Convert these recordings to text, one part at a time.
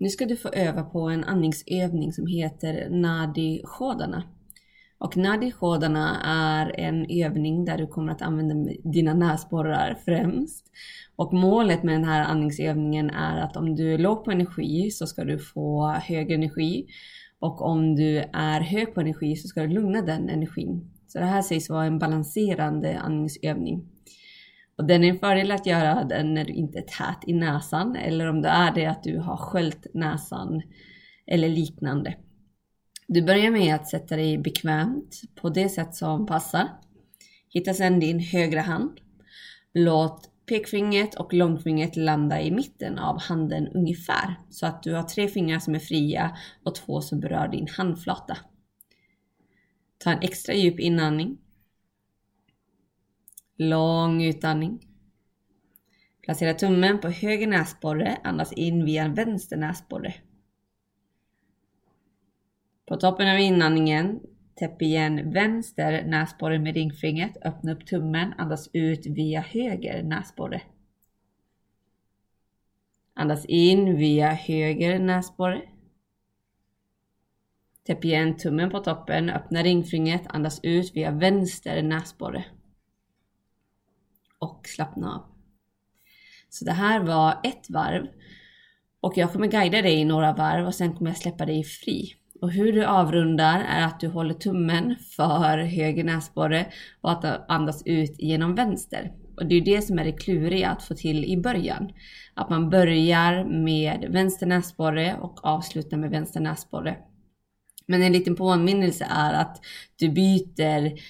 Nu ska du få öva på en andningsövning som heter Nadi Shodana. Och Nadi Shodana är en övning där du kommer att använda dina näsborrar främst. Och målet med den här andningsövningen är att om du är låg på energi så ska du få hög energi. Och om du är hög på energi så ska du lugna den energin. Så det här sägs vara en balanserande andningsövning. Och den är en fördel att göra den när du inte är tät i näsan eller om det är det att du har sköljt näsan eller liknande. Du börjar med att sätta dig bekvämt på det sätt som passar. Hitta sedan din högra hand. Låt pekfingret och långfingret landa i mitten av handen ungefär så att du har tre fingrar som är fria och två som berör din handflata. Ta en extra djup inandning Lång utandning. Placera tummen på höger näsborre, andas in via vänster näsborre. På toppen av inandningen, täpp igen vänster näsborre med ringfingret, öppna upp tummen, andas ut via höger näsborre. Andas in via höger näsborre. Täpp igen tummen på toppen, öppna ringfingret, andas ut via vänster näsborre och slappna av. Så det här var ett varv och jag kommer guida dig i några varv och sen kommer jag släppa dig fri. Och hur du avrundar är att du håller tummen för höger näsborre och att andas ut genom vänster. Och det är det som är det kluriga att få till i början. Att man börjar med vänster näsborre och avslutar med vänster näsborre. Men en liten påminnelse är att du byter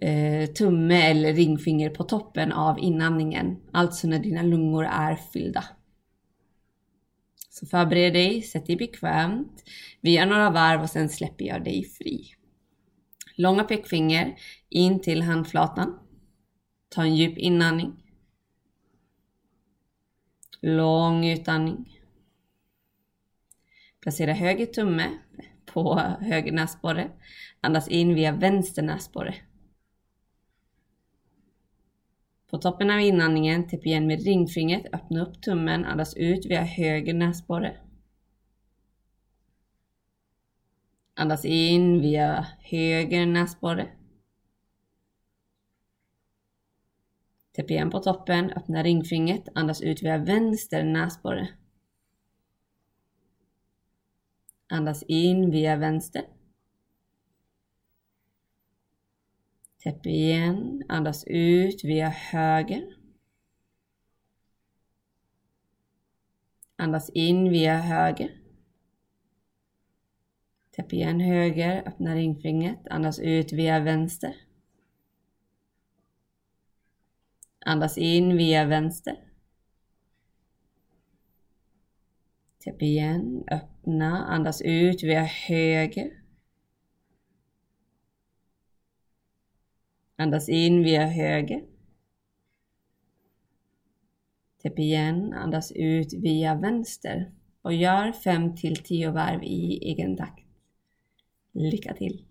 Eh, tumme eller ringfinger på toppen av inandningen, alltså när dina lungor är fyllda. Så förbered dig, sätt dig bekvämt. Vi gör några varv och sen släpper jag dig fri. Långa pekfinger in till handflatan. Ta en djup inandning. Lång utandning. Placera höger tumme på höger näsborre. Andas in via vänster näsborre. På toppen av inandningen, täpp igen med ringfingret, öppna upp tummen, andas ut via höger näsborre. Andas in via höger näsborre. Täpp igen på toppen, öppna ringfingret, andas ut via vänster näsborre. Andas in via vänster. Täpp igen, andas ut via höger. Andas in via höger. Täpp igen höger, öppna ringfingret, andas ut via vänster. Andas in via vänster. Täpp igen, öppna, andas ut via höger. Andas in via höger. Täpp igen, andas ut via vänster och gör 5 till 10 varv i egen takt. Lycka till!